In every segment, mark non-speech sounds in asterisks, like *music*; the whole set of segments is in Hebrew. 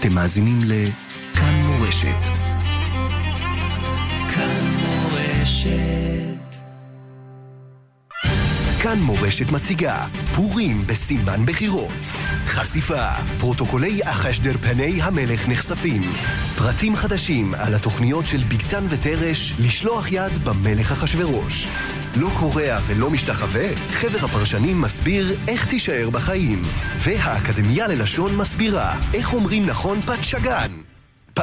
אתם מאזינים לכאן מורשת. כאן מורשת. כאן מורשת מציגה פורים בסימן בחירות. חשיפה, פרוטוקולי אחשדר פני המלך נחשפים. פרטים חדשים על התוכניות של בגתן ותרש לשלוח יד במלך אחשורוש. לא קורע ולא משתחווה? חבר הפרשנים מסביר איך תישאר בחיים. והאקדמיה ללשון מסבירה איך אומרים נכון פתשגן. פ...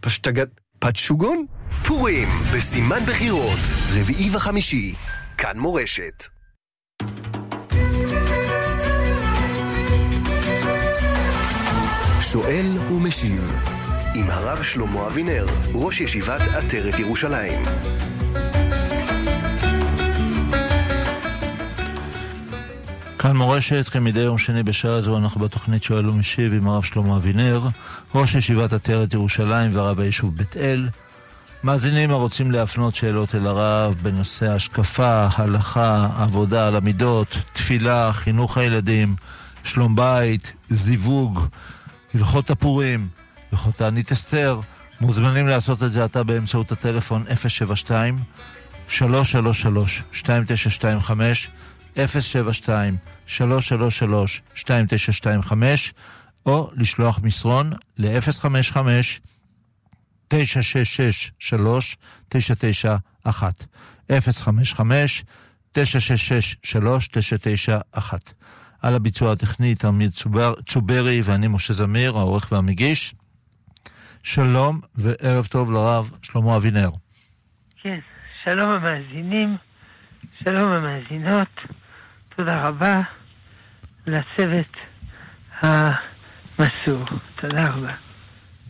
פשטגן... פתשוגון? פורים, בסימן בחירות, רביעי וחמישי. כאן מורשת. שואל ומשיב עם הרב שלמה אבינר, ראש ישיבת עטרת ירושלים. כאן מורשת, כמדי יום שני בשעה זו אנחנו בתוכנית שואל ומשיב עם הרב שלמה אבינר, ראש ישיבת עטרת ירושלים והרב היישוב בית אל. מאזינים הרוצים להפנות שאלות אל הרב בנושא השקפה, הלכה, עבודה על המידות, תפילה, חינוך הילדים, שלום בית, זיווג, הלכות הפורים, הלכות תענית אסתר, מוזמנים לעשות את זה עתה באמצעות הטלפון 072 333 2925 072 333 2925 או לשלוח מסרון ל-055 966 3991 055 966 3991 על הביצוע הטכני תלמיד צוברי ואני משה זמיר, העורך והמגיש. שלום וערב טוב לרב שלמה אבינר. כן, שלום המאזינים, שלום המאזינות, תודה רבה לצוות המסור, תודה רבה.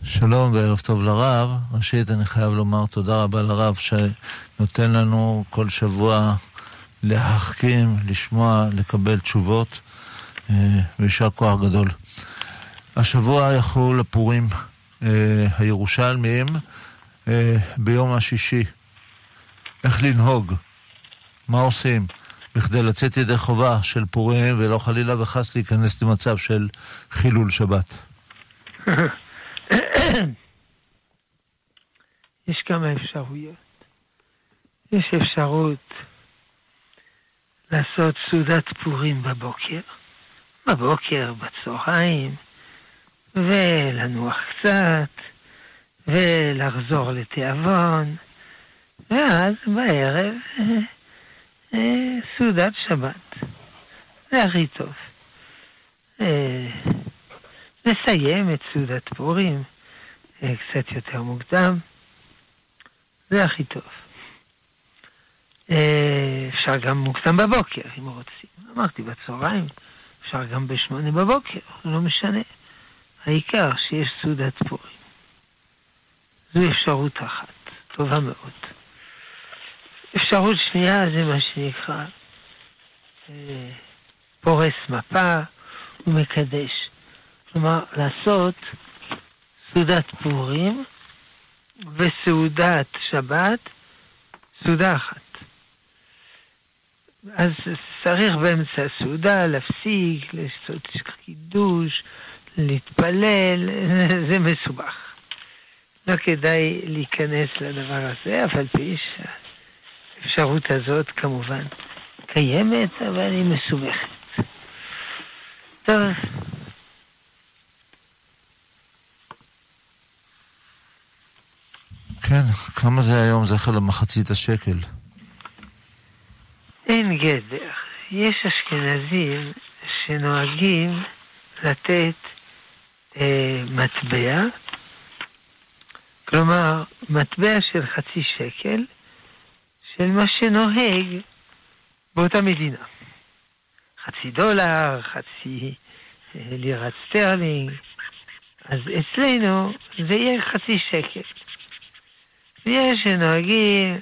שלום וערב טוב לרב. ראשית, אני חייב לומר תודה רבה לרב שנותן לנו כל שבוע להחכים, לשמוע, לקבל תשובות, ויישר כוח גדול. השבוע יחול הפורים הירושלמיים ביום השישי. איך לנהוג? מה עושים? בכדי לצאת ידי חובה של פורים ולא חלילה וחס להיכנס למצב של חילול שבת. *laughs* *coughs* יש כמה אפשרויות. יש אפשרות לעשות סעודת פורים בבוקר, בבוקר, בצהריים, ולנוח קצת, ולחזור לתיאבון, ואז בערב סעודת שבת. זה הכי טוב. נסיים את סעודת פורים קצת יותר מוקדם, זה הכי טוב. אפשר גם מוקדם בבוקר, אם רוצים. אמרתי בצהריים, אפשר גם בשמונה בבוקר, לא משנה. העיקר שיש סעודת פורים. זו אפשרות אחת, טובה מאוד. אפשרות שנייה זה מה שנקרא פורס מפה ומקדש. כלומר, לעשות סעודת פורים וסעודת שבת, סעודה אחת. אז צריך באמצע הסעודה להפסיק, לעשות קידוש, להתפלל, *laughs* זה מסובך. לא כדאי להיכנס לדבר הזה, אף על פי שהאפשרות הזאת כמובן קיימת, אבל היא מסובכת. טוב. כן, כמה זה היום זכר למחצית השקל? אין גדר. יש אשכנזים שנוהגים לתת אה, מטבע, כלומר, מטבע של חצי שקל, של מה שנוהג באותה מדינה. חצי דולר, חצי אה, לירת סטרלינג, אז אצלנו זה יהיה חצי שקל. ויש שנוהגים,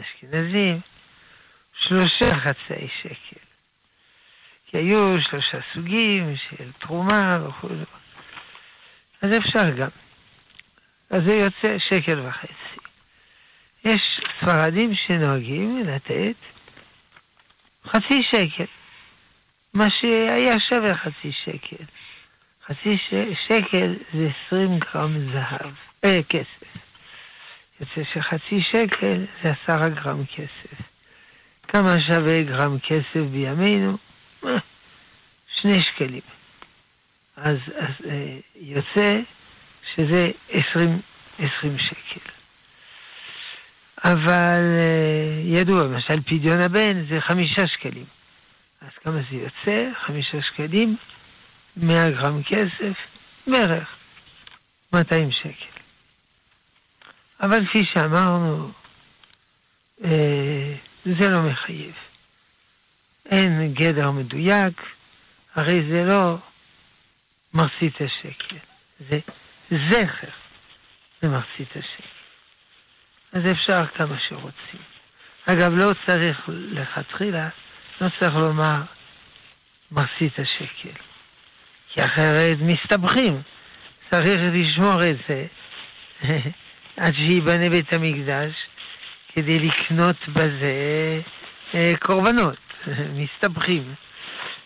אשכנזים, שלושה חצאי שקל. כי היו שלושה סוגים של תרומה וכו'. אז אפשר גם. אז זה יוצא שקל וחצי. יש ספרדים שנוהגים לתת חצי שקל. מה שהיה שווה חצי שקל. חצי ש... שקל זה 20 גרם זהב, אה, כסף. יוצא שחצי שקל זה עשרה גרם כסף. כמה שווה גרם כסף בימינו? אה, שני שקלים. אז, אז אה, יוצא שזה 20, 20 שקל. אבל אה, ידוע, למשל פדיון הבן זה חמישה שקלים. אז כמה זה יוצא? חמישה שקלים, 100 גרם כסף, בערך 200 שקל. אבל כפי שאמרנו, אה, זה לא מחייב. אין גדר מדויק, הרי זה לא מחצית השקל, זה זכר למחצית השקל. אז אפשר כמה שרוצים. אגב, לא צריך לכתחילה, לא צריך לומר מחצית השקל, כי אחרת מסתבכים. צריך לשמור את זה *laughs* עד שייבנה בית המקדש, כדי לקנות בזה אה, קורבנות, *laughs* מסתבכים.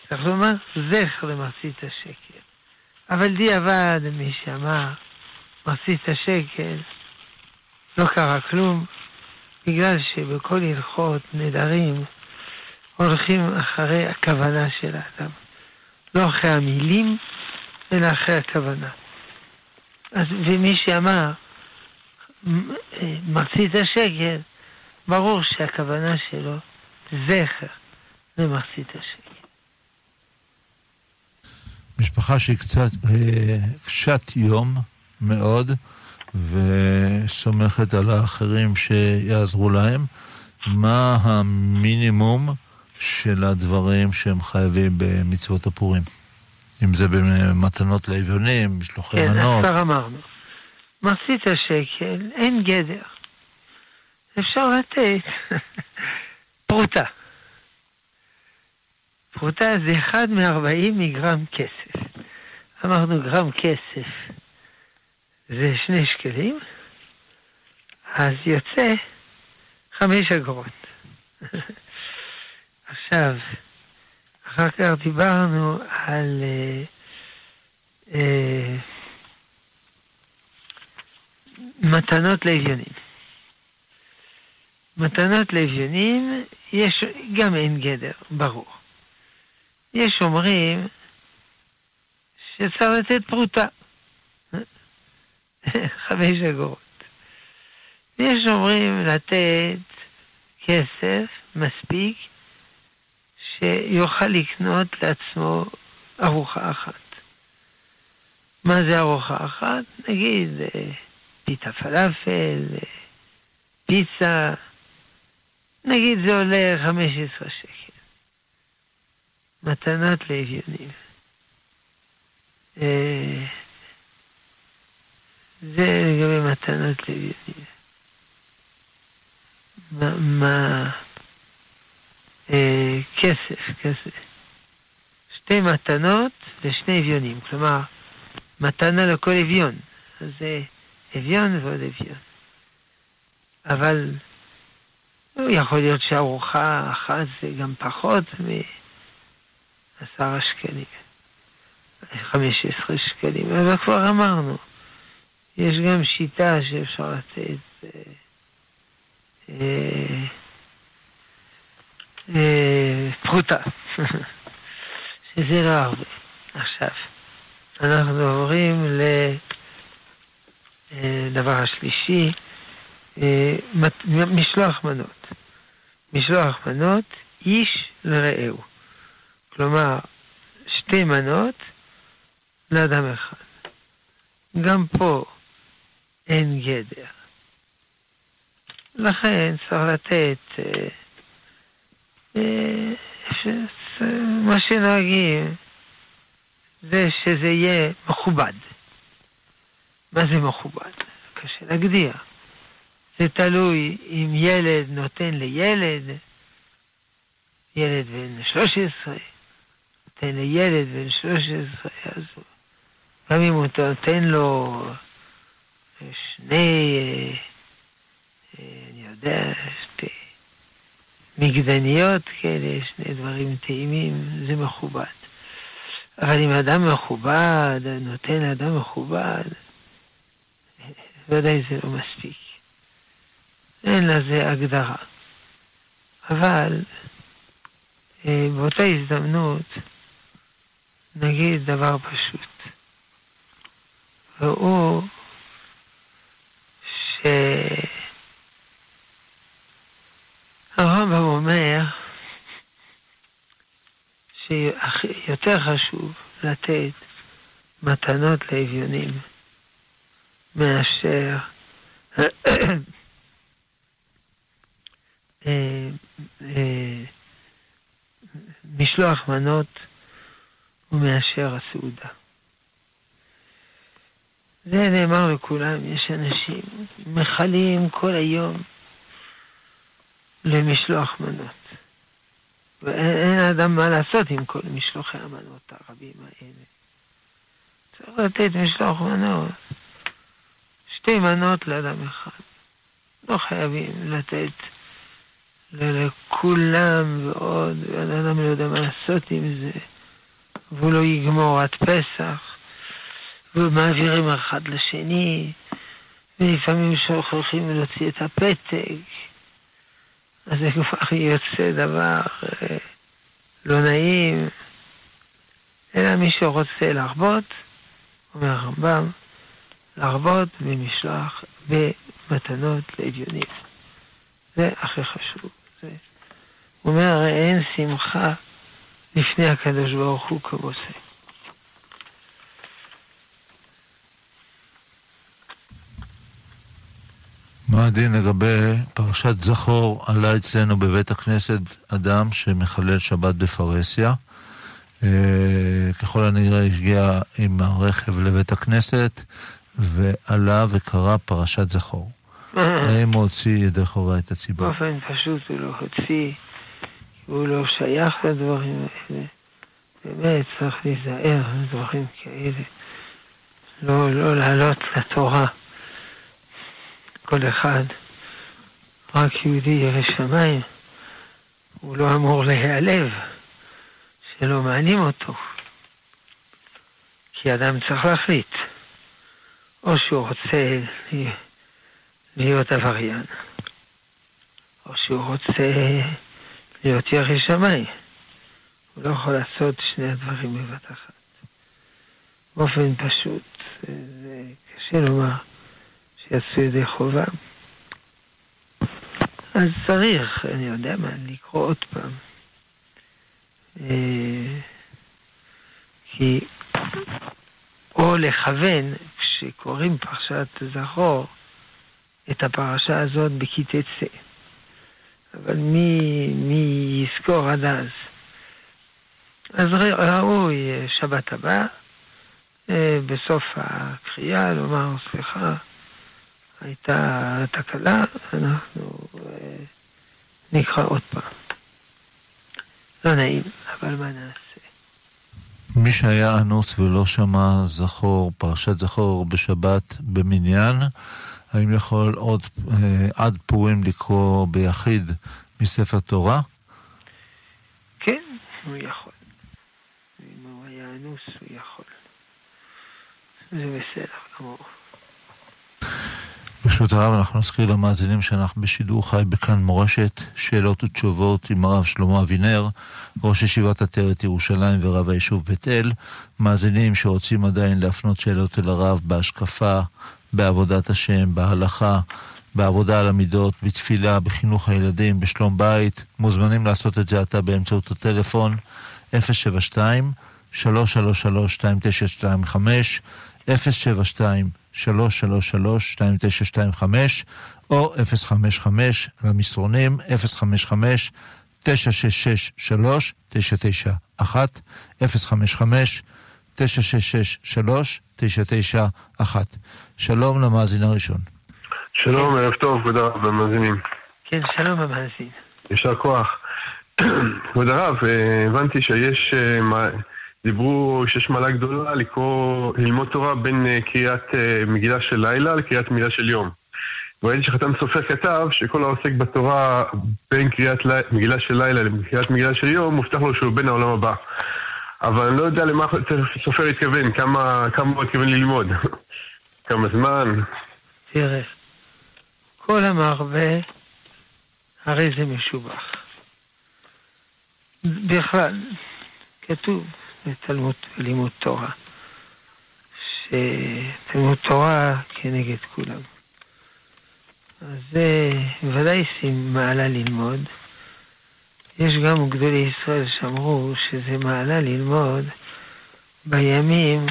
צריך לומר זכר למחצית השקל. אבל דיעבד, מי שאמר מחצית השקל, לא קרה כלום, בגלל שבכל הלכות נדרים הולכים אחרי הכוונה של האדם. לא אחרי המילים, אלא אחרי הכוונה. אז, ומי שאמר מחצית השקל, ברור שהכוונה שלו זכר למחצית השקל. משפחה שהיא קצת אה, קשת יום מאוד, וסומכת על האחרים שיעזרו להם. מה המינימום של הדברים שהם חייבים במצוות הפורים? אם זה במתנות לאביונים, משלוחי כן, מנות. כן, כבר אמרנו. מחצית השקל, אין גדר. אפשר לתת *laughs* פרוטה. פרוטה זה אחד מארבעים מגרם כסף. אמרנו גרם כסף זה שני שקלים, אז יוצא חמש אגורות. *laughs* עכשיו, אחר כך דיברנו על אה, אה, מתנות לאביונים. מתנות לאביונים, יש, גם אין גדר, ברור. יש אומרים שצריך לתת פרוטה. *laughs* חמש אגורות. יש אומרים לתת כסף מספיק שיוכל לקנות לעצמו ארוחה אחת. מה זה ארוחה אחת? נגיד אה, פיתה פלאפל, אה, פיצה, נגיד זה עולה 15 שקל. מתנת לאביונים. אה, זה לגבי מתנות לוויונים. מה, מה אה, כסף, כסף. שתי מתנות ושני אביונים, כלומר, מתנה לכל אביון. אז זה אביון ועוד אביון. אבל יכול להיות שארוחה אחת זה גם פחות מעשרה שקלים, חמש עשרה שקלים, אבל כבר אמרנו. יש גם שיטה שאפשר לתת אה, אה, אה, פרוטה, *laughs* שזה לא הרבה. עכשיו, אנחנו עוברים לדבר השלישי, משלוח מנות. משלוח מנות, איש לרעהו. כלומר, שתי מנות לאדם אחד. גם פה אין גדר. לכן צריך לתת אה, אה, מה שנוהגים זה שזה יהיה מכובד. מה זה מכובד? קשה להגדיר. זה תלוי אם ילד נותן לילד, ילד בן 13, נותן לילד בן 13, אז גם אם הוא נותן לו שני, אה, אה, אני יודע, שתי מגדניות כאלה, שני דברים טעימים, זה מכובד. אבל אם אדם מכובד, נותן לאדם מכובד, ודאי זה לא מספיק. אין לזה הגדרה. אבל אה, באותה הזדמנות נגיד דבר פשוט. והוא שהרמב"ם אומר שיותר חשוב לתת מתנות לאביונים מאשר אה, אה, משלוח מנות ומאשר הסעודה. זה נאמר לכולם, יש אנשים מכלים כל היום למשלוח מנות. ואין אדם מה לעשות עם כל משלוחי המנות הרבים האלה. צריך לתת משלוח מנות. שתי מנות לאדם אחד. לא חייבים לתת לכולם ועוד, ואדם לא יודע מה לעשות עם זה, והוא לא יגמור עד פסח, ומעבירים אחד לשני, ולפעמים שוכחים להוציא את הפתק, אז זה כבר יוצא דבר אה, לא נעים, אלא מי שרוצה להרבות, אומר הרמב"ם, להרבות במשלוח, במתנות לאביונים. זה הכי חשוב. זה. הוא אומר, הרי אין שמחה לפני הקדוש ברוך הוא כמו זה. מה הדין לגבי פרשת זכור עלה אצלנו בבית הכנסת אדם שמחלל שבת בפרהסיה. אה, ככל הנראה הגיע עם הרכב לבית הכנסת ועלה וקרא פרשת זכור. האם הוא הוציא ידי חובה את הציבור? באופן פשוט הוא לא הוציא, הוא לא שייך לדברים האלה. באמת צריך להיזהר מדברים כאלה. לא, לא לעלות לתורה. כל אחד, רק יהודי ירא שמיים, הוא לא אמור להיעלב, שלא מענים אותו. כי אדם צריך להחליט, או שהוא רוצה להיות עבריין, או שהוא רוצה להיות ירא שמיים. הוא לא יכול לעשות שני הדברים בבת אחת. באופן פשוט, זה קשה לומר שיעשו ידי חובה. אז צריך, אני יודע מה, לקרוא עוד פעם. אה, כי, או לכוון, כשקוראים פרשת זכור, את הפרשה הזאת צ. אבל מי, מי יזכור עד אז? אז ראוי שבת הבא, אה, בסוף הקריאה, לומר סליחה, הייתה תקלה, אנחנו אה, נקרא עוד פעם. לא נעים, אבל מה נעשה? מי שהיה אנוס ולא שמע זכור, פרשת זכור בשבת במניין, האם יכול עוד אה, עד פורים לקרוא ביחיד מספר תורה? כן, הוא יכול. אם הוא היה אנוס, הוא יכול. זה בסדר גמור. ברשות הרב, אנחנו נזכיר למאזינים שאנחנו בשידור חי בכאן מורשת, שאלות ותשובות עם הרב שלמה אבינר, ראש ישיבת עטרת ירושלים ורב היישוב בית אל. מאזינים שרוצים עדיין להפנות שאלות אל הרב בהשקפה, בעבודת השם, בהלכה, בעבודה על המידות, בתפילה, בחינוך הילדים, בשלום בית, מוזמנים לעשות את זה עתה באמצעות הטלפון 072 333 2925 072 333-2925 או 055 למסרונים 055 966 991 055 966 991 שלום למאזין הראשון. שלום, ערב טוב, כבוד הרב המאזינים. כן, שלום המאזין. יישר כוח. *clears throat* כבוד הרב, הבנתי שיש דיברו שיש מעלה גדולה לקרוא, ללמוד תורה בין אה, קריאת אה, מגילה של לילה לקריאת מגילה של יום. וראיתי שחתם סופר כתב שכל העוסק בתורה בין קריאת מגילה של לילה לקריאת מגילה של יום, מובטח לו שהוא בן העולם הבא. אבל אני לא יודע למה סופר התכוון, כמה, כמה הוא התכוון ללמוד. *laughs* כמה זמן. תראה, כל המרבה, הרי זה משובח. בכלל, כתוב בתלמוד לימוד תורה, שתלמוד תורה כנגד כולם. אז זה ודאי מעלה ללמוד. יש גם גדולי ישראל שאמרו שזה מעלה ללמוד בימים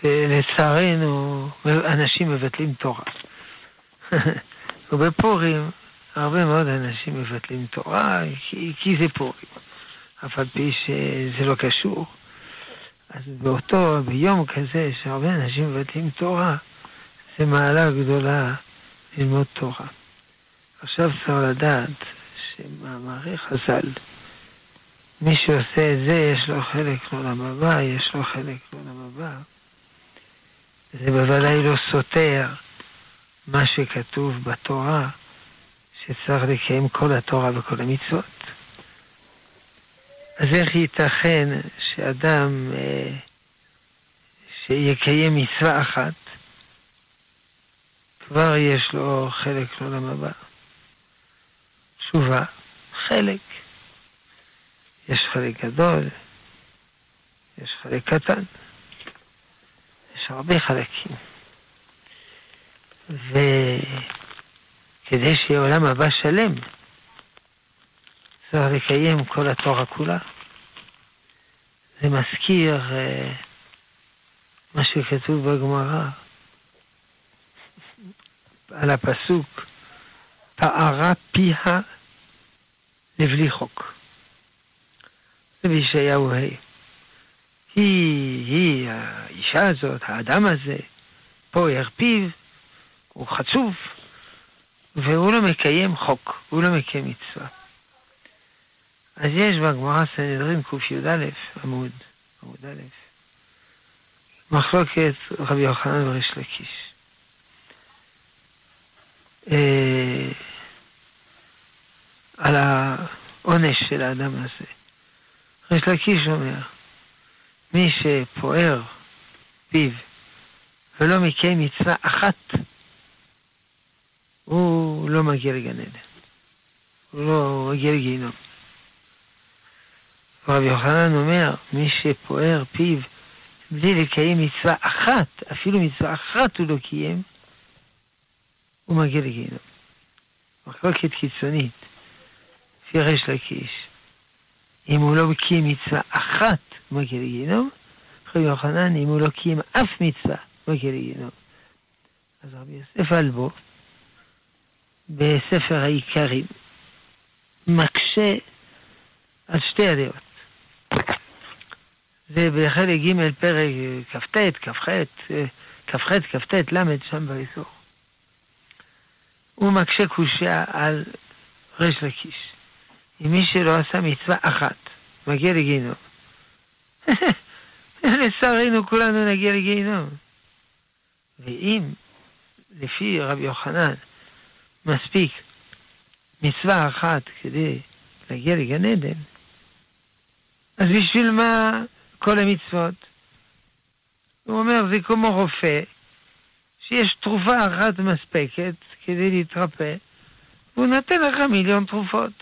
שלצערנו אנשים מבטלים תורה. *laughs* ובפורים הרבה מאוד אנשים מבטלים תורה כי, כי זה פורים. אף על פי שזה לא קשור. אז באותו, ביום כזה שהרבה אנשים מבטלים תורה, זה מעלה גדולה ללמוד תורה. עכשיו צריך לדעת שמאמרי חז"ל, מי שעושה את זה, יש לו חלק לעולם הבא, יש לו חלק לעולם הבא. זה בוודאי לא סותר מה שכתוב בתורה, שצריך לקיים כל התורה וכל המצוות. אז איך ייתכן שאדם אה, שיקיים מצווה אחת, כבר יש לו חלק לעולם הבא? תשובה, חלק. יש חלק גדול, יש חלק קטן, יש הרבה חלקים. וכדי שיהיה עולם הבא שלם, לקיים כל התורה כולה. זה מזכיר uh, מה שכתוב בגמרא על הפסוק, פערה פיה לבלי חוק. זה בישעיהו ה'. היא, היא, האישה הזאת, האדם הזה, פוער פיו, הוא חצוף, והוא לא מקיים חוק, הוא לא מקיים מצווה. אז יש בגמרא סנהדרין קי"א עמוד, עמוד א', מחלוקת רבי יוחנן וריש לקיש. אה, על העונש של האדם הזה. ריש לקיש אומר, מי שפוער פיו ולא מקיים מצווה אחת, הוא לא מגיע לגן עדן. הוא לא מגיע לגיהינום. רבי יוחנן אומר, מי שפוער פיו בלי לקיים מצווה אחת, אפילו מצווה אחת הוא לא קיים, הוא מגיע לגיהינום. מחלוקת קיצונית, לפי ריש לקיש. אם הוא לא קיים מצווה אחת, הוא מגיע לגיהינום. רבי יוחנן, אם הוא לא קיים אף מצווה, הוא מגיע לגיהינום. אז רבי יוסף אלבו, בספר העיקרים, מקשה על שתי הדעות. זה בחלק ג' פרק כ"ט, כ"ח, כ"ח, כ"ט, ל', שם באזור. הוא מקשה קושייה על ריש לקיש. אם מי שלא עשה מצווה אחת, מגיע לגיהינום. *laughs* לצערנו כולנו נגיע לגיהינום. ואם, לפי רבי יוחנן, מספיק מצווה אחת כדי להגיע לגן עדן, אז בשביל מה כל המצוות? הוא אומר, זה כמו רופא, שיש תרופה אחת מספקת כדי להתרפא, והוא נותן לך מיליון תרופות.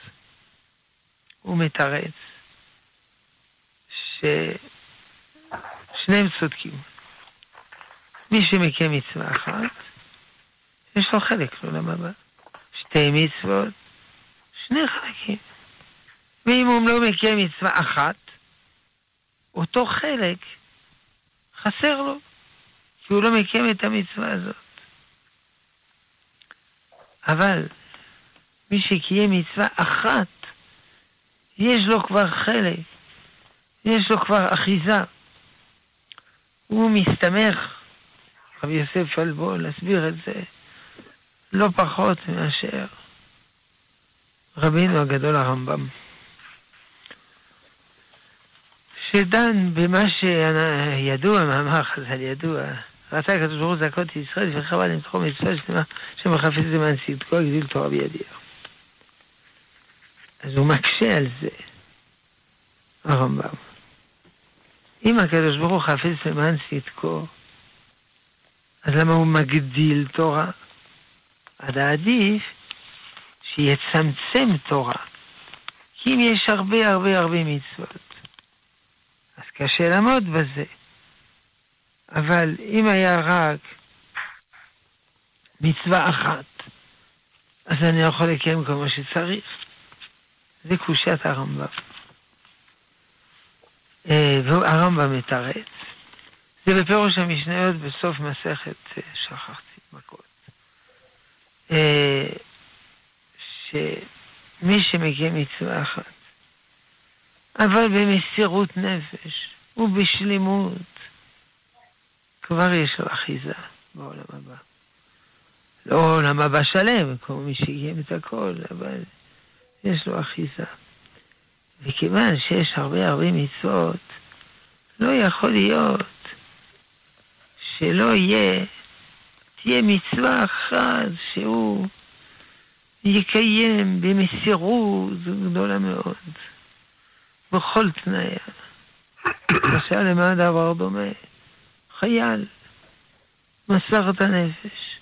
הוא מתרץ ששניהם צודקים. מי שמקיים מצווה אחת, יש לו חלק לעולם הבא. שתי מצוות, שני חלקים. ואם הוא לא מקיים מצווה אחת, אותו חלק חסר לו, כי הוא לא מקיים את המצווה הזאת. אבל מי שקיים מצווה אחת, יש לו כבר חלק, יש לו כבר אחיזה. הוא מסתמך, רבי יוסף אלבו, להסביר את זה, לא פחות מאשר רבינו הגדול הרמב"ם. שדן במה שידוע, מאמר חז"ל ידוע, רצה הקדוש ברוך הוא זכות ישראל וחבל למתחום מצווה שלמה שמחפש למען צדקו הגדיל תורה בידיע. אז הוא מקשה על זה, הרמב"ם. אם הקדוש ברוך הוא חפץ למען צדקו, אז למה הוא מגדיל תורה? אז עדיף שיצמצם תורה. כי אם יש הרבה הרבה הרבה מצוות, קשה לעמוד בזה. אבל אם היה רק מצווה אחת, אז אני יכול לקיים כל מה שצריך. זה קושיית הרמב"ם. אה, והרמב"ם מתרץ. זה בפירוש המשניות בסוף מסכת, אה, שכחתי, מכות. אה, שמי שמגיע מצווה אחת, אבל במסירות נפש ובשלימות, כבר יש לו אחיזה בעולם הבא. לא עולם הבא שלם, כמו מי שקיים את הכל, אבל יש לו אחיזה. וכיוון שיש הרבה הרבה מצוות, לא יכול להיות שלא יהיה, תהיה מצווה אחת שהוא יקיים במסירות גדולה מאוד, בכל תנאיה. למשל, למה דבר דומה? חייל מסר את הנפש,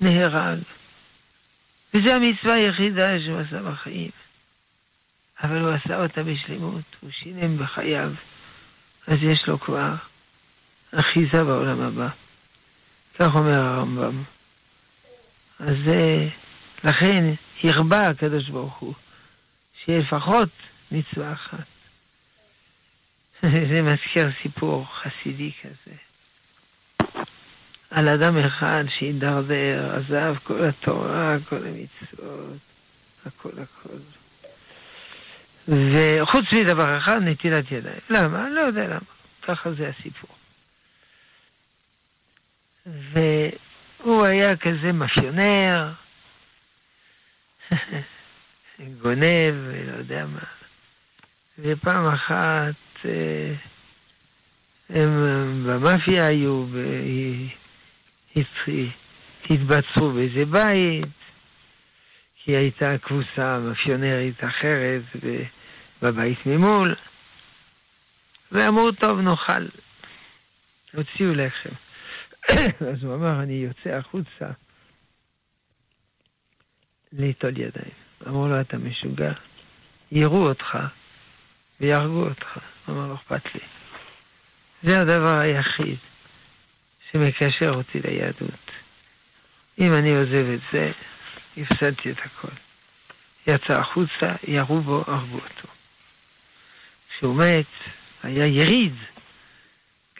נהרג. וזו המצווה היחידה שהוא עשה בחיים. אבל הוא עשה אותה בשלמות, הוא שילם בחייו, אז יש לו כבר אחיזה בעולם הבא. כך אומר הרמב"ם. אז זה, לכן הרבה הקדוש ברוך הוא, שיהיה לפחות מצווה אחת. *laughs* זה מזכיר סיפור חסידי כזה. על אדם אחד שהידרדר, עזב כל התורה, כל המצוות, הכל הכל. וחוץ מדבר אחד, נטילת ידיים. למה? לא יודע למה. ככה זה הסיפור. והוא היה כזה מאפיונר, *laughs* גונב, ולא יודע מה. ופעם אחת הם במאפיה היו, התבצרו באיזה בית, כי הייתה קבוצה מאפיונרית אחרת בבית ממול, ואמרו, טוב, נאכל. הוציאו לחם. *coughs* אז הוא אמר, אני יוצא החוצה ליטול ידיים. אמרו לו, אתה משוגע? יראו אותך ויהרגו אותך. אמר, לא אכפת לי. זה הדבר היחיד שמקשר אותי ליהדות. אם אני עוזב את זה, הפסדתי את הכל. יצא החוצה, ירו בו, הרגו אותו. כשהוא מת, היה יריד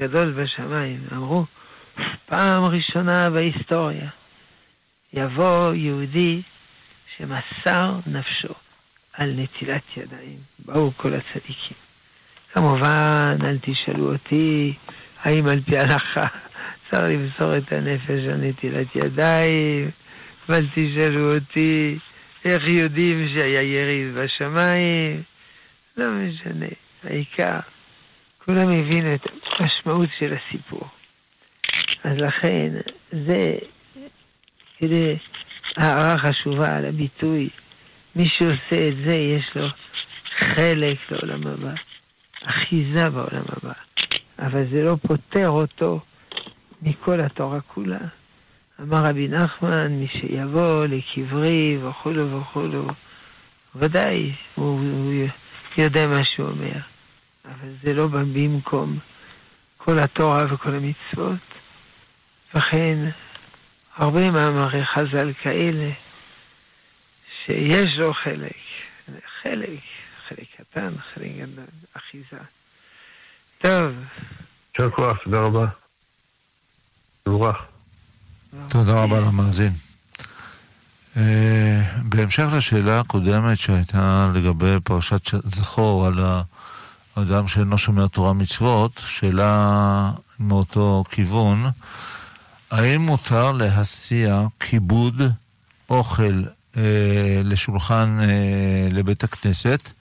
גדול בשמיים. אמרו, פעם ראשונה בהיסטוריה יבוא יהודי שמסר נפשו על נטילת ידיים. באו כל הצדיקים. כמובן, אל תשאלו אותי האם על פי הלכה צריך למסור את הנפש על נטילת ידיים, אבל תשאלו אותי איך יודעים שהיה יריד בשמיים. לא משנה, העיקר, כולם הבינו את המשמעות של הסיפור. אז לכן, זה כדי הערה חשובה על הביטוי, מי שעושה את זה יש לו חלק לעולם הבא, אחיזה בעולם הבא, אבל זה לא פוטר אותו מכל התורה כולה. אמר רבי נחמן, מי שיבוא לקברי וכולו וכולו, ודאי, הוא, הוא יודע מה שהוא אומר, אבל זה לא בא במקום כל התורה וכל המצוות. וכן, הרבה מאמרי חז"ל כאלה, שיש לו חלק, חלק, קטן, חלק גדול, אחיזה. טוב. יישר כוח, תודה רבה. מבורך. תודה רבה למאזין. אה, בהמשך לשאלה הקודמת שהייתה לגבי פרשת זכור על האדם שאינו שומר תורה מצוות, שאלה מאותו כיוון, האם מותר להסיע כיבוד אוכל אה, לשולחן אה, לבית הכנסת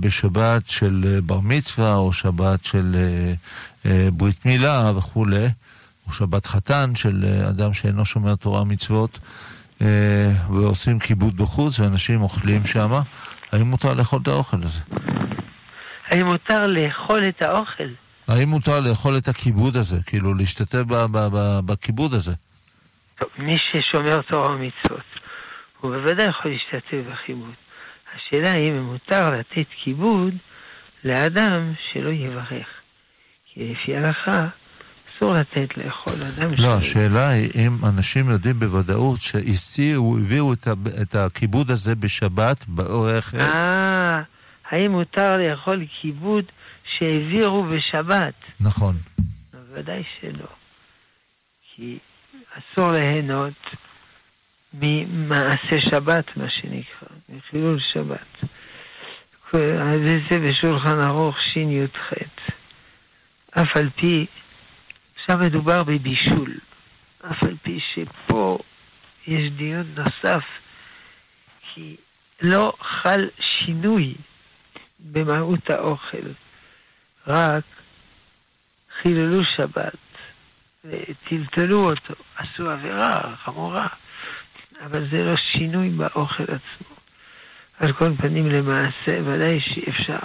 בשבת של בר מצווה או שבת של אה, אה, ברית מילה וכולי? או שבת חתן של אה, אדם שאינו שומר תורה מצוות, אה, ועושים כיבוד בחוץ, ואנשים אוכלים שם, האם מותר לאכול את האוכל הזה? האם מותר לאכול את האוכל? האם מותר לאכול את הכיבוד הזה? כאילו, להשתתף בכיבוד הזה? טוב, מי ששומר תורה ומצוות, הוא בוודאי יכול להשתתף בכיבוד. השאלה אם מותר לתת כיבוד לאדם שלא יברך. כי לפי ההלכה, אסור לתת לאכול אדם לא, שלא... השאלה היא אם אנשים יודעים בוודאות שהסיעו, הביאו את הכיבוד הזה בשבת באורך... אה, האם מותר לאכול כיבוד שהעבירו בשבת? נכון. בוודאי שלא. כי אסור ליהנות ממעשה שבת, מה שנקרא, מחילול שבת. וזה בשולחן ערוך שי"ח. אף על פי, עכשיו מדובר בבישול, אף על פי שפה יש דיון נוסף, כי לא חל שינוי במהות האוכל, רק חיללו שבת וטלטלו אותו, עשו עבירה חמורה, אבל זה לא שינוי באוכל עצמו. על כל פנים למעשה, ודאי שאי אפשר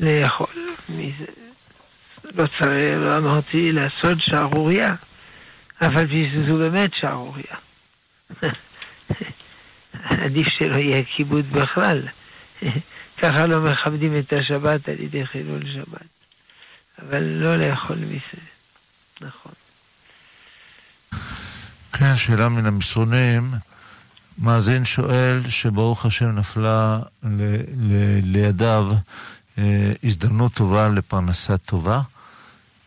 לאכול מזה. לא צריך, לא אמרתי לעשות שערורייה, אבל זו באמת שערורייה. *laughs* עדיף שלא יהיה כיבוד בכלל. *laughs* ככה לא מכבדים את השבת על ידי חילול שבת. אבל לא לאכול מזה, נכון. כן, שאלה מן המסרונים. מאזין שואל שברוך השם נפלה ל, ל, לידיו אה, הזדמנות טובה לפרנסה טובה,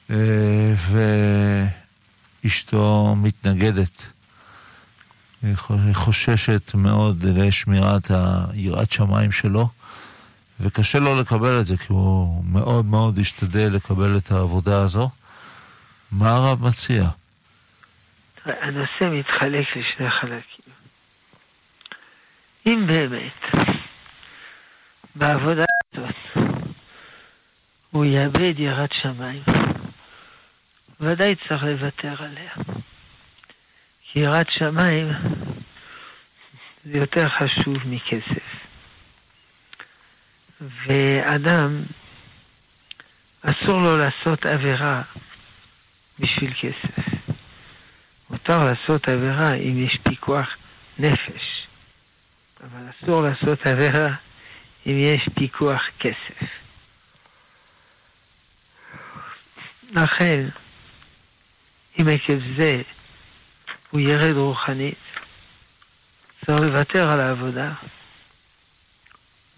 אה, ואשתו מתנגדת. היא חוששת מאוד לשמירת היראת שמיים שלו, וקשה לו לקבל את זה, כי הוא מאוד מאוד השתדל לקבל את העבודה הזו. מה הרב מציע? הנושא מתחלק לשני חלקים. אם באמת בעבודה הזאת הוא יאבד יראת שמיים, ודאי צריך לוותר עליה. כי יראת שמיים זה יותר חשוב מכסף. ואדם, אסור לו לעשות עבירה בשביל כסף. מותר לעשות עבירה אם יש פיקוח נפש, אבל אסור לעשות עבירה אם יש פיקוח כסף. לכן, אם עקב זה הוא ירד רוחנית, צריך לוותר על העבודה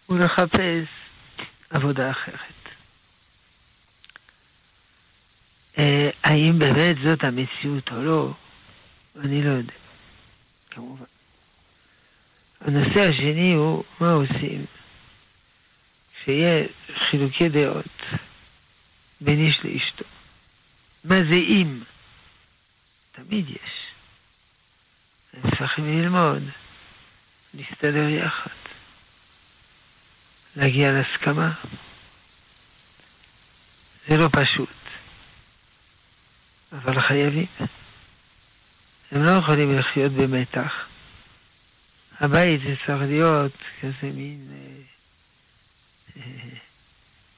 ולחפש עבודה אחרת. אה, האם באמת זאת המציאות או לא, אני לא יודע, כמובן. הנושא השני הוא מה עושים שיהיה חילוקי דעות בין איש לאשתו. מה זה אם? תמיד יש. הם צריכים ללמוד, להסתדר יחד, להגיע להסכמה. זה לא פשוט, אבל חייבים. הם לא יכולים לחיות במתח. הבית זה צריך להיות כזה מין אה, אה,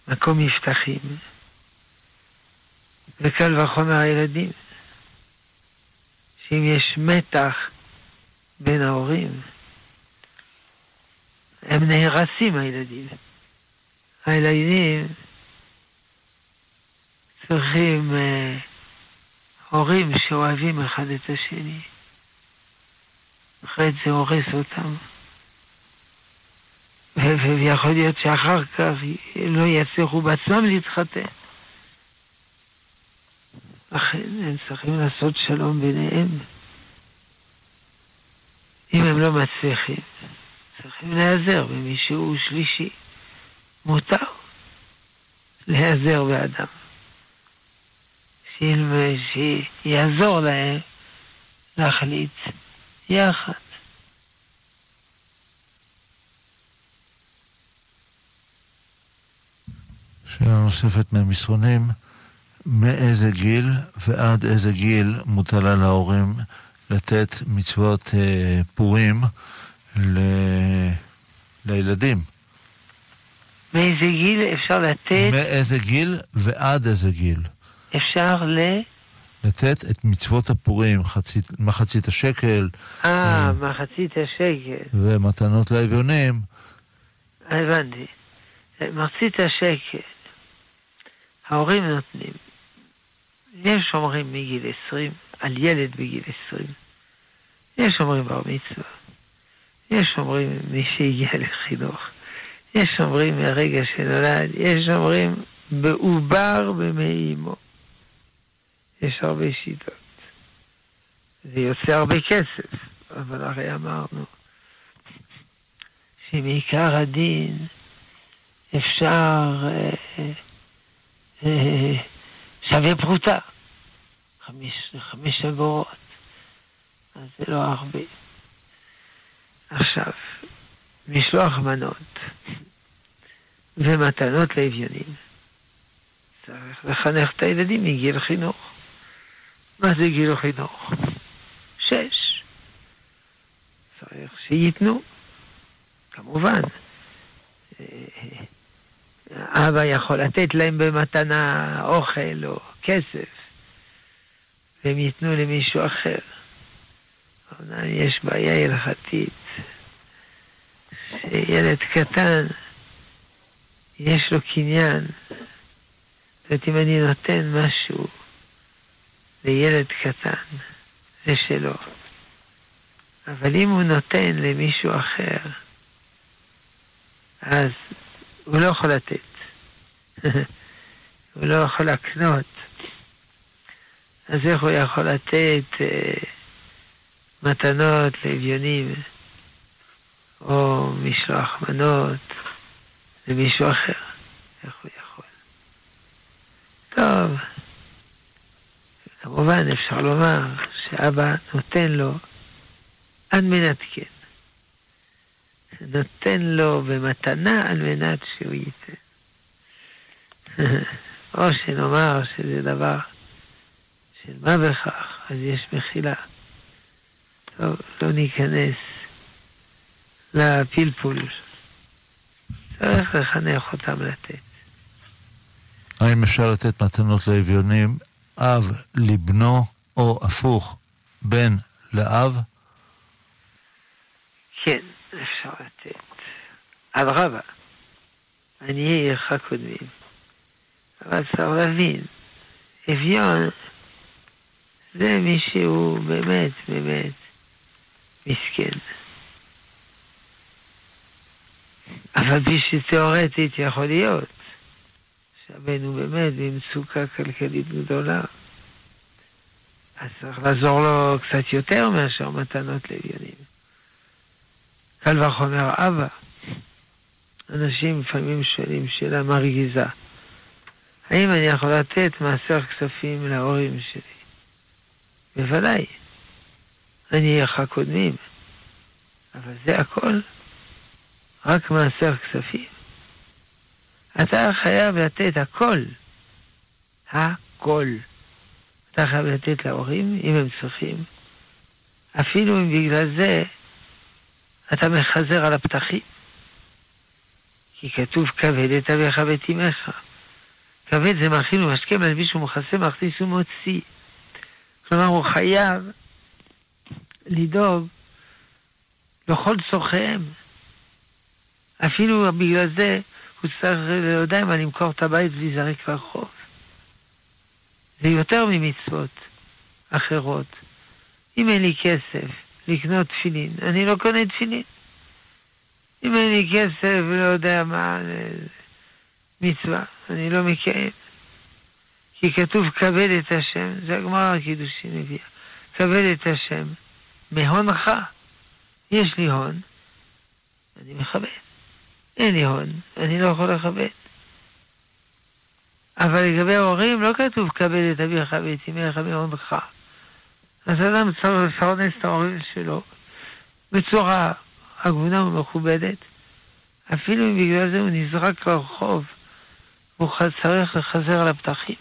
מקום מבטחים. וקל וחומר הילדים. שאם יש מתח בין ההורים, הם נהרסים הילדים. הילדים צריכים אה, הורים שאוהבים אחד את השני. אחרת זה הורס אותם. ויכול להיות שאחר כך לא יצליחו בעצמם להתחתן. לכן הם צריכים לעשות שלום ביניהם. אם הם לא מצליחים, צריכים להיעזר במישהו שלישי. מותר להיעזר באדם. שיעזור להם להחליט יחד. שאלה נוספת מהמסרונים, מאיזה גיל ועד איזה גיל מוטל על ההורים לתת מצוות אה, פורים ל... לילדים? מאיזה גיל אפשר לתת? מאיזה גיל ועד איזה גיל. אפשר ל... לתת את מצוות הפורים, חצית, מחצית השקל. אה, מחצית השקל. ומתנות לאביונים. הבנתי. מחצית השקל, ההורים נותנים. יש אומרים מגיל 20, על ילד בגיל 20. יש אומרים בר מצווה. יש אומרים מי שהגיע לחינוך. יש אומרים מהרגע שנולד. יש אומרים בעובר במי אמו. יש הרבה שיטות. זה יוצא הרבה כסף, אבל הרי אמרנו שמעיקר הדין אפשר אה, אה, שווה פרוטה, חמש אגורות, אז זה לא הרבה. עכשיו, משלוח מנות ומתנות לאביונים. צריך לחנך את הילדים מגיל חינוך. מה זה גיל חינוך? שש. צריך שייתנו, כמובן. אבא יכול לתת להם במתנה אוכל או כסף, והם ייתנו למישהו אחר. אבל יש בעיה הלכתית, שילד קטן, יש לו קניין. זאת אומרת, אם אני נותן משהו לילד קטן, זה שלו. אבל אם הוא נותן למישהו אחר, אז הוא לא יכול לתת. *laughs* הוא לא יכול לקנות. אז איך הוא יכול לתת אה, מתנות לאביונים, או משלוח מנות למישהו אחר? איך הוא יכול? טוב. כמובן אפשר לומר שאבא נותן לו על מנת כן. נותן לו במתנה על מנת שהוא ייתן. *laughs* או שנאמר שזה דבר של מה בכך, אז יש מחילה. טוב, לא ניכנס לפלפול. צריך לחנך אותם לתת. האם אפשר לתת מתנות לאביונים אב לבנו, או הפוך, בן לאב? כן, אפשר לתת. אדרבה, עניי עירך קודמים. אבל צריך להבין, אביון זה מי שהוא באמת, באמת מסכן. אבל בשביל תיאורטית יכול להיות. הוא באמת במצוקה כלכלית גדולה. אז צריך לעזור לו קצת יותר מאשר מתנות לאביונים. קל וחומר אבא. אנשים לפעמים שואלים שאלה מרגיזה. האם אני יכול לתת מעשר כספים להורים שלי? בוודאי. אני איך הקודמים. אבל זה הכל. רק מעשר כספים. אתה חייב לתת הכל. הכל. אתה חייב לתת להורים, אם הם צריכים. אפילו אם בגלל זה אתה מחזר על הפתחים. כי כתוב כבד את אביך ואת אמך. כבד זה מאכיל ומשקה, מלביש ומכסה, מכניס ומוציא. כלומר, הוא חייב לדאוג לכל צורכיהם. אפילו בגלל זה הוא צריך, לא יודע מה, למכור את הבית ולהיזרק לרחוב. זה יותר ממצוות אחרות. אם אין לי כסף לקנות תפילין, אני לא קונה תפילין. אם אין לי כסף ולא יודע מה, מצווה, אני לא מקיים. כי כתוב כבד את השם, זה הגמרא הקידושין הביאה. כבד את השם מהונך. יש לי הון, אני מכבד. אין לי הון, אני לא יכול לכבד. אבל לגבי ההורים לא כתוב כבד את אביך ואת אמך מהונך. אז אדם צריך לפרנס את ההורים שלו בצורה הגונה ומכובדת, אפילו אם בגלל זה הוא נזרק לרחוב והוא צריך לחזר על הפתחים.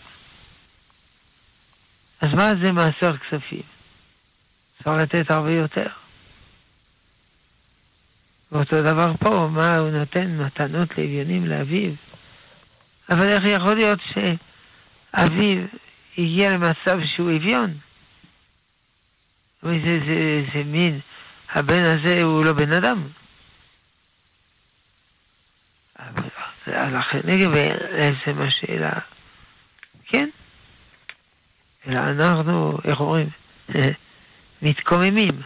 אז מה זה מעשר כספים? צריך לתת הרבה יותר. ואותו דבר פה, מה הוא נותן מתנות לאביונים לאביו. אבל איך יכול להיות שאביו הגיע למצב שהוא אביון? זה, זה, זה, מין, הבן הזה הוא לא בן אדם. לכן לגבי לעצם השאלה, כן, אלא אנחנו, איך אומרים, *laughs* מתקוממים,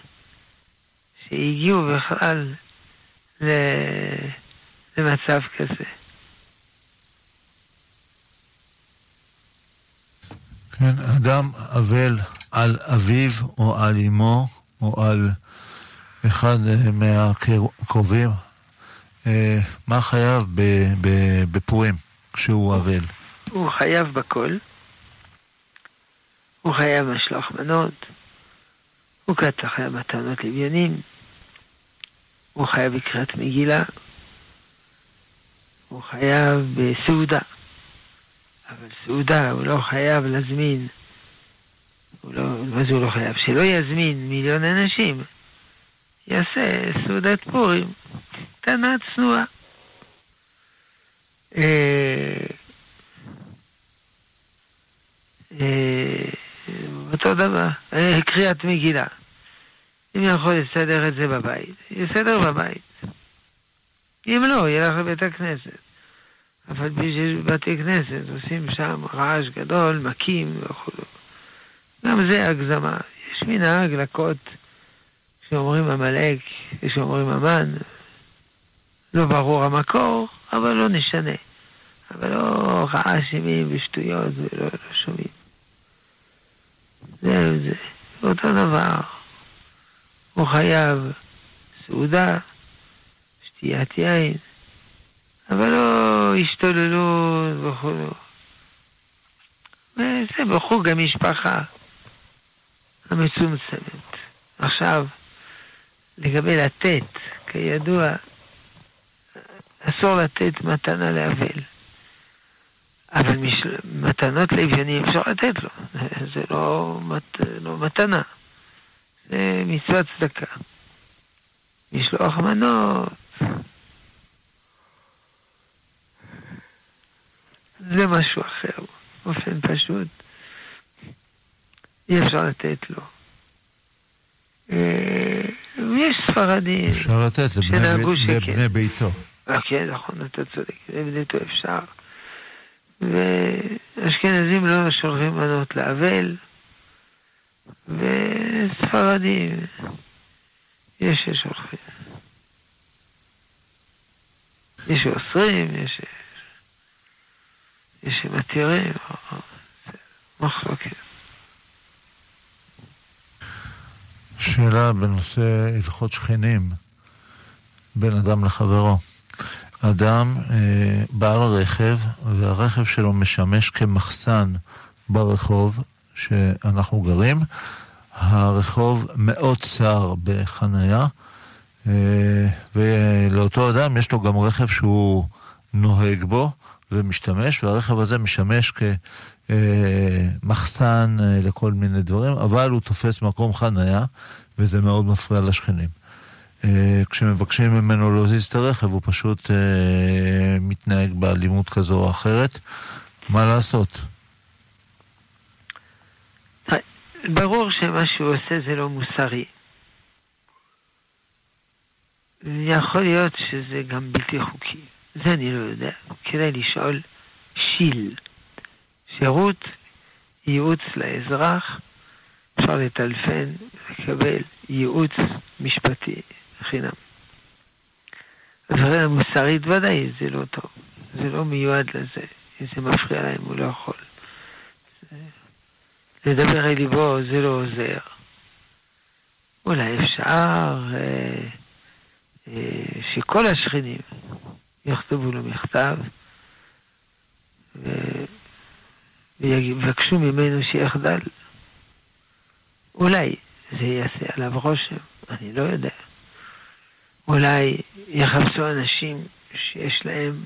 שהגיעו בכלל למצב כזה. כן, אדם אבל על אביו או על אמו או על אחד אה, מהקרובים, אה, מה חייב בפורים כשהוא אבל? הוא חייב בכל. הוא חייב משלוח מנות. הוא קטע חייב מתנות לוויינים. הוא חייב בקריאת מגילה. הוא חייב בסעודה. אבל סעודה הוא לא חייב להזמין. הוא לא, מה זה הוא לא חייב? שלא יזמין מיליון אנשים. יעשה סעודת פורים קטנה צנועה. אה, אה, אותו דבר, אה, קריאת מגילה. אם יכול לסדר את זה בבית, יסדר בבית. אם לא, ילך לבית הכנסת. אבל בשביל בתי כנסת עושים שם רעש גדול, מכים וכו'. גם זה הגזמה. יש מנהג לקות כשאומרים עמלק, כשאומרים המן, לא ברור המקור, אבל לא נשנה. אבל לא רעשים ושטויות ולא לא שומעים. זהו זה, אותו דבר. הוא חייב סעודה, שתיית יין, אבל לא השתוללות וכו'. וזה בחוג המשפחה המצומצמת. עכשיו, לגבי לתת, כידוע, אסור לתת מתנה לאבל. אבל מש... מתנות לאביונים אפשר לתת לו, *laughs* זה לא, מת... לא מתנה, מצוות צדקה. משלוח מנות, זה משהו אחר, באופן פשוט. אי אפשר לתת לו. אה, יש ספרדים אפשר לתת לבני ביתו. אה, כן, נכון, אתה צודק, לבני ביתו אפשר. ואשכנזים לא שולחים מנות לאבל, וספרדים יש ששולחים. יש שאוסרים, יש יש שמתירים, מחלוקת. שאלה בנושא הלכות שכנים בין אדם לחברו. אדם אה, בעל רכב, והרכב שלו משמש כמחסן ברחוב שאנחנו גרים. הרחוב מאוד צר בחנייה, אה, ולאותו אדם יש לו גם רכב שהוא נוהג בו ומשתמש, והרכב הזה משמש כמחסן אה, לכל מיני דברים, אבל הוא תופס מקום חנייה, וזה מאוד מפריע לשכנים. אה, כשמבקשים ממנו להזיז את הרכב, הוא פשוט מתנהג באלימות כזו או אחרת. מה לעשות? ברור שמה שהוא עושה זה לא מוסרי. יכול להיות שזה גם בלתי חוקי. זה אני לא יודע. כדאי לשאול שיל. שירות ייעוץ לאזרח, אפשר לטלפן, לקבל ייעוץ משפטי. חינם. הדברים המוסרית ודאי זה לא טוב, זה לא מיועד לזה, אם זה מפריע להם הוא לא יכול. לדבר אל ליבו זה לא עוזר. אולי אפשר אה, אה, שכל השכנים יכתבו לו מכתב ו... ויבקשו ממנו שיחדל. אולי זה יעשה עליו רושם, אני לא יודע. אולי יחפשו אנשים שיש להם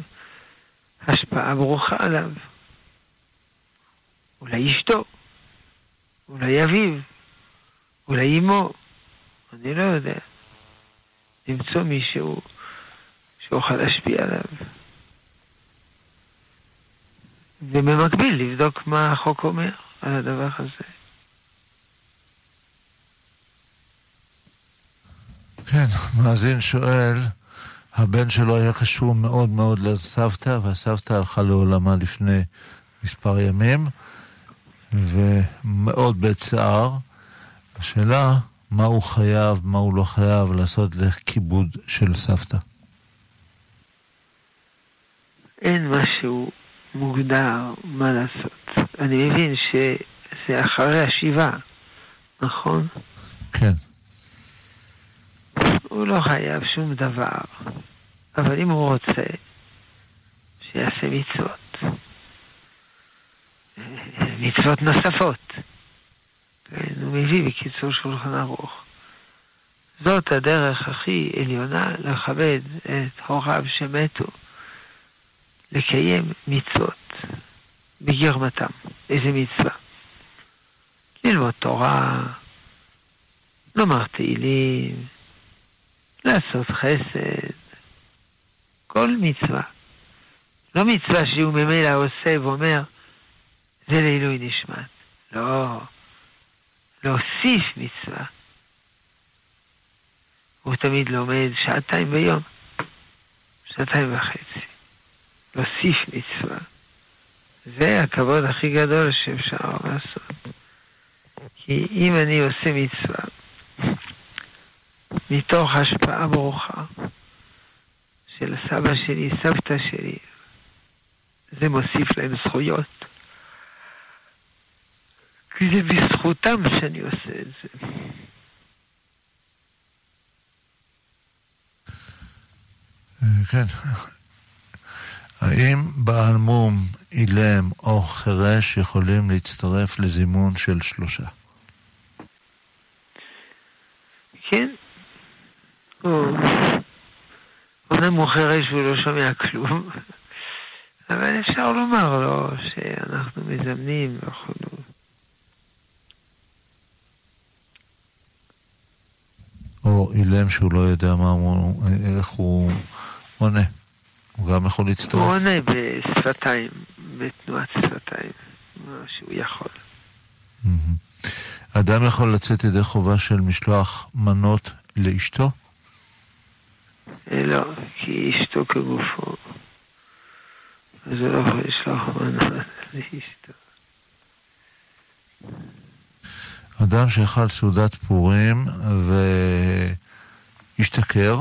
השפעה ברוכה עליו. אולי אשתו, אולי אביו, אולי אמו, אני לא יודע. למצוא מישהו שאוכל להשפיע עליו. ובמקביל לבדוק מה החוק אומר על הדבר הזה. כן, מאזין שואל, הבן שלו היה קשור מאוד מאוד לסבתא, והסבתא הלכה לעולמה לפני מספר ימים, ומאוד בצער. השאלה, מה הוא חייב, מה הוא לא חייב לעשות לכיבוד של סבתא. אין משהו מוגדר מה לעשות. אני מבין שזה אחרי השבעה, נכון? כן. הוא לא חייב שום דבר, אבל אם הוא רוצה, שיעשה מצוות. מצוות נוספות. כן, הוא מביא בקיצור שולחן ערוך. זאת הדרך הכי עליונה לכבד את הוריו שמתו, לקיים מצוות בגרמתם. איזה מצווה? ללמוד תורה, לומר תהילים, לעשות חסד, כל מצווה. לא מצווה שהוא ממילא עושה ואומר, זה לעילוי נשמת. לא. להוסיף מצווה. הוא תמיד לומד שעתיים ביום, שעתיים וחצי. להוסיף מצווה. זה הכבוד הכי גדול שאפשר לעשות. כי אם אני עושה מצווה, מתוך השפעה ברוכה של סבא שלי, סבתא שלי, זה מוסיף להם זכויות. כי זה בזכותם שאני עושה את זה. כן. האם בעל מום, אילם או חירש יכולים להצטרף לזימון של שלושה? כן. אומנם הוא חירש והוא לא שומע כלום, אבל אפשר לומר לו שאנחנו מזמנים וכו'. או אילם שהוא לא יודע מה הוא, איך הוא עונה. הוא גם יכול להצטרף. הוא עונה בשפתיים, בתנועת שפתיים, מה שהוא יכול. אדם יכול לצאת ידי חובה של משלוח מנות לאשתו? אה, לא, כי אשתו כגופו. אז הוא לא יכול לשלוח מנות לאשתו. אדם שאכל סעודת פורים והשתכר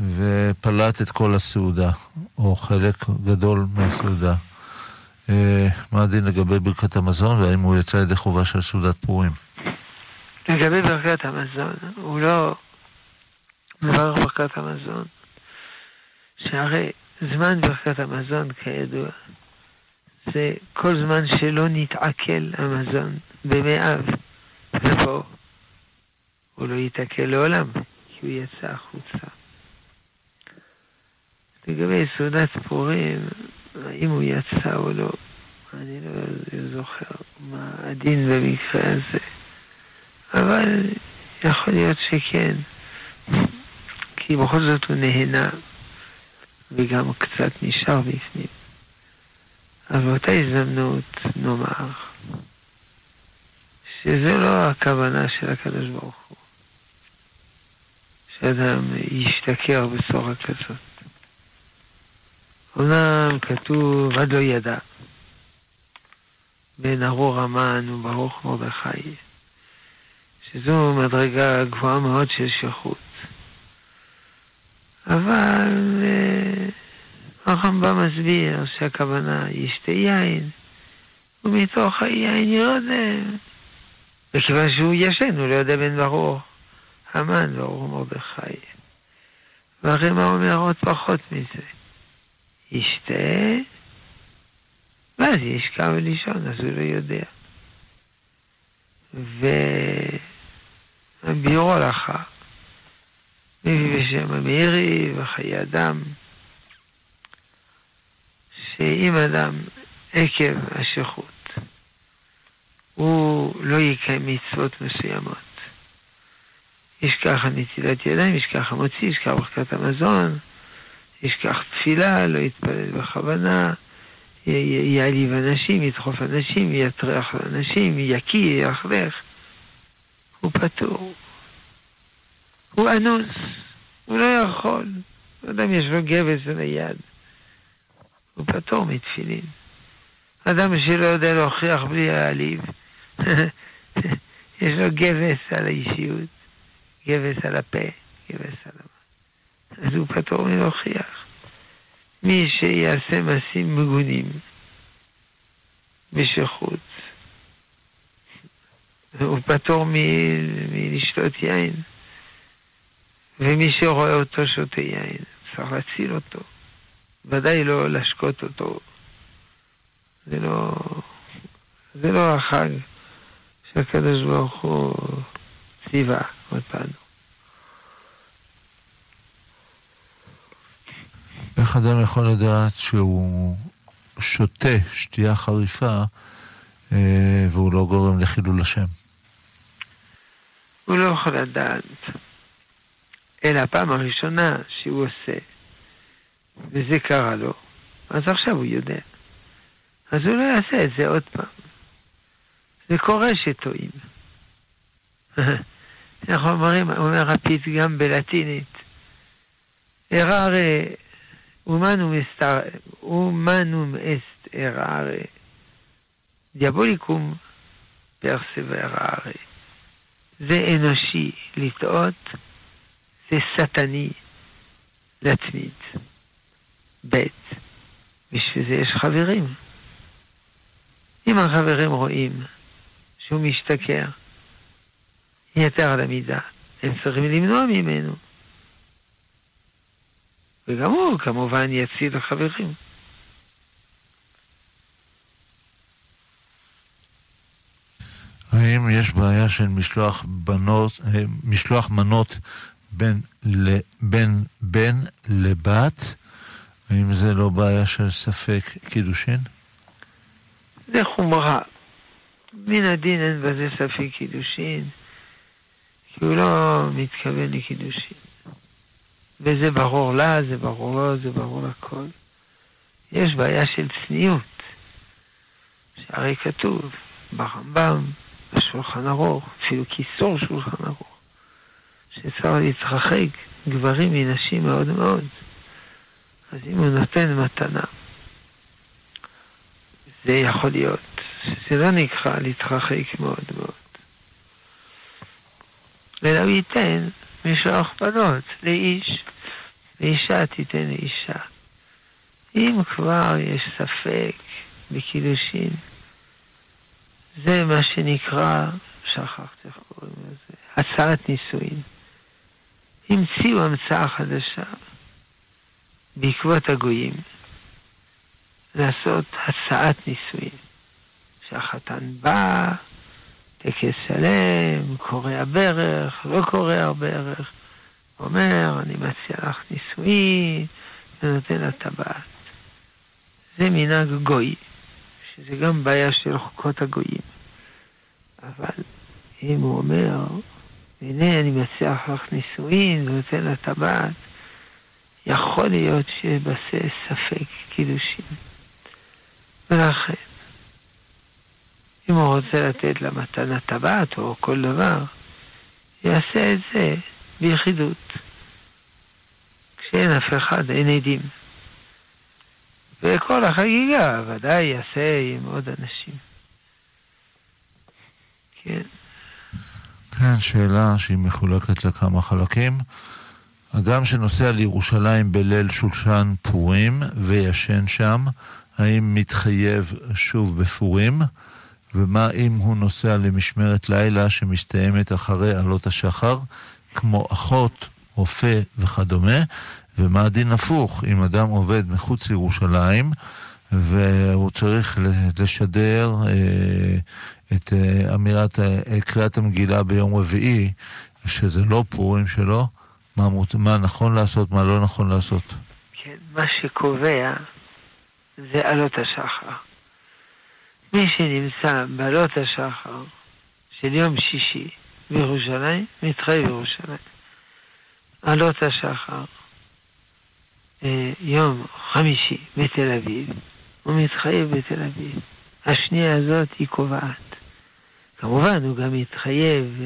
ופלט את כל הסעודה, או חלק גדול מהסעודה. אה, מה הדין לגבי ברכת המזון, והאם הוא יצא ידי חובה של סעודת פורים? לגבי ברכת המזון, הוא לא מברך ברכת המזון, שהרי זמן ברכת המזון, כידוע, זה כל זמן שלא נתעכל המזון אב, ופה הוא לא ייתקל לעולם, כי הוא יצא החוצה. לגבי סעודת פורים, האם הוא יצא או לא, אני לא זוכר מה הדין במקרה הזה, אבל יכול להיות שכן, כי בכל זאת הוא נהנה וגם קצת נשאר בפנים. אבל באותה הזדמנות נאמר שזו לא הכוונה של הקדוש ברוך הוא, שאדם ישתכר בצורה כזאת. אומנם כתוב עד לא ידע, בין ארור המן וברוך מרדכי, שזו מדרגה גבוהה מאוד של שליחות. אבל אה, הרמב"ם מסביר שהכוונה ישתה יין, ומתוך היין ירדם. מכיוון שהוא ישן, הוא לא יודע בין ברוך, המן ברוך מרדכי. והרי מה אומר עוד פחות מזה? ישתה, ואז ישכב ולישון, אז הוא לא יודע. וביור הלכה, מביא בשם המאירי וחיי אדם, שאם אדם עקב השכות, הוא לא יקיים מצוות מסוימות, יש ככה נטילת ידיים, יש ככה מוציא, יש ככה ברכת המזון, יש ככה תפילה, לא יתפלל בכוונה, יעליב אנשים, ידחוף אנשים, יטרח לאנשים, יקיא, יחלך. הוא פטור. הוא אנוס, הוא לא יכול. אם יש לו גבס היד. הוא פטור מתפילין. אדם שלא יודע להוכיח בלי להעליב, *laughs* יש לו גבס על האישיות, גבס על הפה, גבס על המה. אז הוא פטור מלהוכיח. מי שיעשה מעשים מגונים בשחוץ, הוא פטור מלשתות יין. ומי שרואה אותו שותה יין, צריך להציל אותו. ודאי לא להשקות אותו. זה לא, זה לא החג שהקדוש ברוך הוא ציווה אותנו. איך אדם יכול לדעת שהוא שותה שתייה חריפה אה, והוא לא גורם לחילול השם? הוא לא יכול לדעת. אלא הפעם הראשונה שהוא עושה, וזה קרה לו, אז עכשיו הוא יודע. אז הוא לא יעשה את זה עוד פעם. זה קורה שטועים. *laughs* אנחנו אומרים, אומר הפתגם בלטינית, ארare אומנום אסט ארare, דיאבוליקום פרסברare. זה אנושי לטעות, זה שטני להתמיד. ב', בשביל זה יש חברים. אם החברים רואים שהוא משתכר יתר על המידה, הם צריכים למנוע ממנו. וגם הוא כמובן יציל החברים. האם יש בעיה של משלוח בנות, אה, משלוח מנות בין, בין בן לבת? האם זה לא בעיה של ספק קידושין? זה חומרה. מן הדין אין בזה ספק קידושין, כי הוא לא מתכוון לקידושין. וזה ברור לה, זה ברור לו, זה ברור לכל. יש בעיה של צניעות, שהרי כתוב ברמב"ם, בשולחן ארוך, אפילו כיסור שולחן ארוך, שצריך להתרחק גברים מנשים מאוד מאוד. אז אם הוא נותן מתנה, זה יכול להיות, זה לא נקרא להתרחק מאוד מאוד. אלא הוא ייתן משלוח בנות לאיש, ואישה תיתן לאישה. אם כבר יש ספק בקידושין, זה מה שנקרא, שכחתי איך קוראים לזה, הצעת נישואין. המציאו המצאה חדשה בעקבות הגויים, לעשות הצעת נישואין. שהחתן בא, טקס שלם, קורע ברך, לא קורע ברך, אומר, אני מציע לך נישואין, ונותן לה טבעת. זה מנהג גוי, שזה גם בעיה של חוקות הגויים. אבל אם הוא אומר, הנה אני מציע לך נישואין ונותן לה טבעת, יכול להיות שבזה ספק קידושין. ולכן, אם הוא רוצה לתת לה מתנת טבעת או כל דבר, יעשה את זה ביחידות. כשאין אף אחד, אין עדים. וכל החגיגה ודאי יעשה עם עוד אנשים. כן. כן, שאלה שהיא מחולקת לכמה חלקים. אדם שנוסע לירושלים בליל שולשן פורים וישן שם, האם מתחייב שוב בפורים? ומה אם הוא נוסע למשמרת לילה שמסתיימת אחרי עלות השחר, כמו אחות, רופא וכדומה? ומה הדין הפוך, אם אדם עובד מחוץ לירושלים והוא צריך לשדר אה, את אה, אמירת, אה, קריאת המגילה ביום רביעי, שזה לא פורים שלו, מה, מה נכון לעשות, מה לא נכון לעשות. כן, מה שקובע זה עלות השחר. מי שנמצא בעלות השחר של יום שישי, בירושלים, מתחייב בירושלים. עלות השחר, אה, יום חמישי בתל אביב, הוא מתחייב בתל אביב. השנייה הזאת היא קובעת. כמובן, הוא גם מתחייב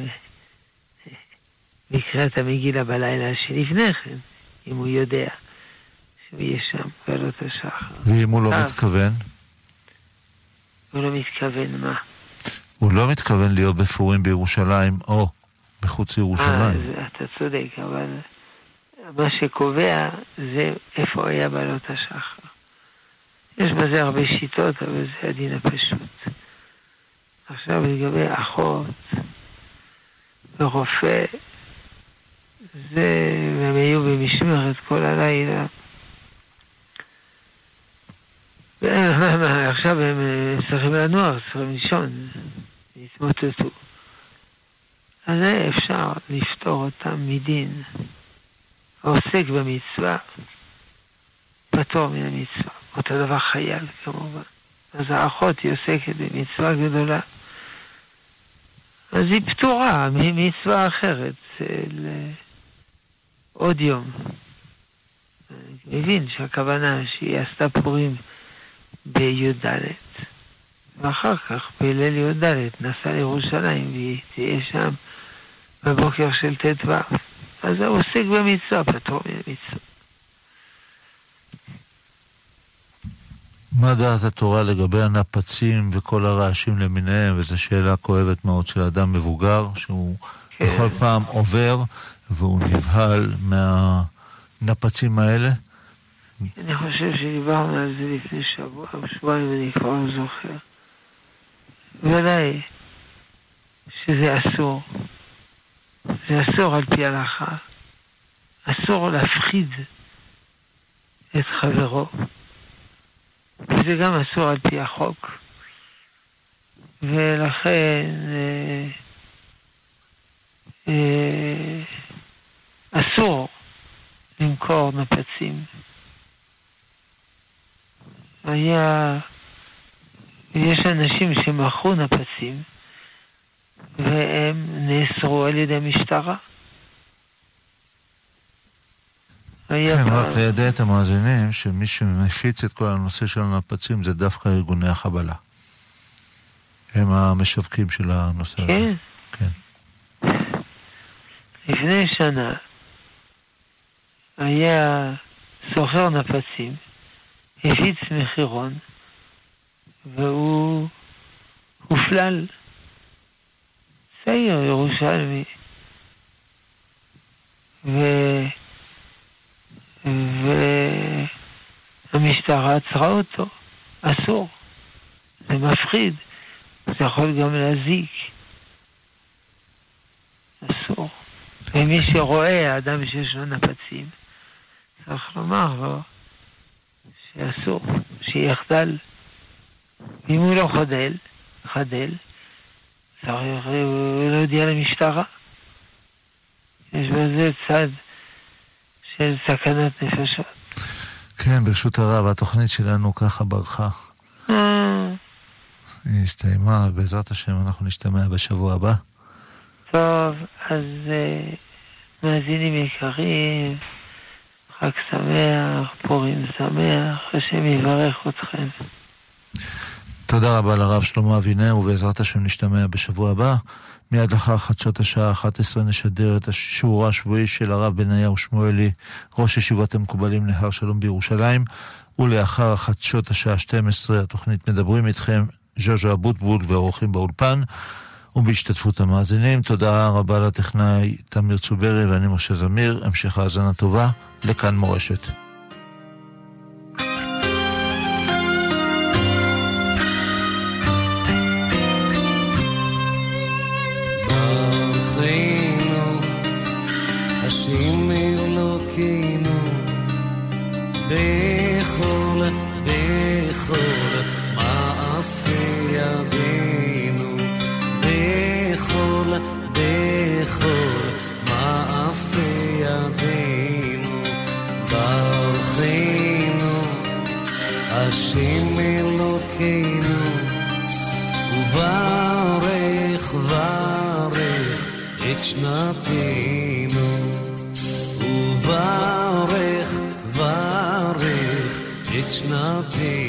אה, לקראת המגילה בלילה שלפני כן, אם הוא יודע שהוא יהיה שם בעלות השחר. ואם הוא לא מתכוון? הוא לא מתכוון מה? הוא לא מתכוון להיות בפורים בירושלים או מחוץ לירושלים. אה, אתה צודק, אבל מה שקובע זה איפה היה בעלות השחר. יש בזה הרבה שיטות, אבל זה הדין הפשוט. עכשיו לגבי אחות ורופא, זה, הם היו במשמרת כל הלילה. *laughs* עכשיו הם צריכים לנוח, צריכים לישון, התמוטטו. אז אפשר לפתור אותם מדין. העוסק במצווה, פטור מן המצווה. אותו דבר חייל כמובן. אז האחות היא עוסקת במצווה גדולה. אז היא פטורה ממצווה אחרת של עוד יום. מבין שהכוונה שהיא עשתה פורים בי"ד, ואחר כך בליל י"ד נסעה לירושלים והיא תהיה שם בבוקר של ט"ו. אז הוא עוסק במצווה, פטור ממצווה. מה דעת התורה לגבי הנפצים וכל הרעשים למיניהם, וזו שאלה כואבת מאוד של אדם מבוגר, שהוא כן. בכל פעם עובר והוא נבהל מהנפצים האלה? אני חושב שדיברנו על זה לפני שבוע שבועיים, אני כבר לא זוכר. ודאי שזה אסור. זה אסור על פי הלכה. אסור להפחיד את חברו. וזה גם אסור על פי החוק. ולכן אה, אה, אסור למכור נפצים. היה, יש אנשים שמכרו נפצים והם נאסרו על ידי המשטרה. כן, רק לידע את המאזינים שמי שמפיץ את כל הנושא של הנפצים זה דווקא ארגוני החבלה. הם המשווקים של הנושא כן. הזה. כן. לפני שנה היה סוחר נפצים, הפיץ מחירון, והוא הופלל. צעיר ירושלמי. ו... והמשטרה עצרה אותו. אסור. זה מפחיד. זה יכול גם להזיק. אסור. ומי שרואה אדם שיש לו נפצים, צריך לומר לו שאסור, שיחדל. אם הוא לא חדל, חדל, צריך להודיע למשטרה. יש בזה צד של סכנת נפשות. כן, ברשות הרב, התוכנית שלנו ככה ברחה. אה. היא הסתיימה, בעזרת השם אנחנו נשתמע בשבוע הבא. טוב, אז uh, מאזינים יקרים, חג שמח, פורים שמח, השם יברך אתכם. תודה רבה לרב שלמה אבינר, ובעזרת השם נשתמע בשבוע הבא. מיד לאחר חדשות השעה 11 נשדר את השיעור השבועי של הרב בניהו שמואלי, ראש ישיבת המקובלים להר שלום בירושלים, ולאחר חדשות השעה 12 התוכנית מדברים איתכם, ז'וז'ו אבוטבול ואורחים באולפן, ובהשתתפות המאזינים. תודה רבה לטכנאי תמיר צוברי ואני משה זמיר, המשך האזנה טובה, לכאן מורשת. שנתנו, וברך, ברך את שנתנו.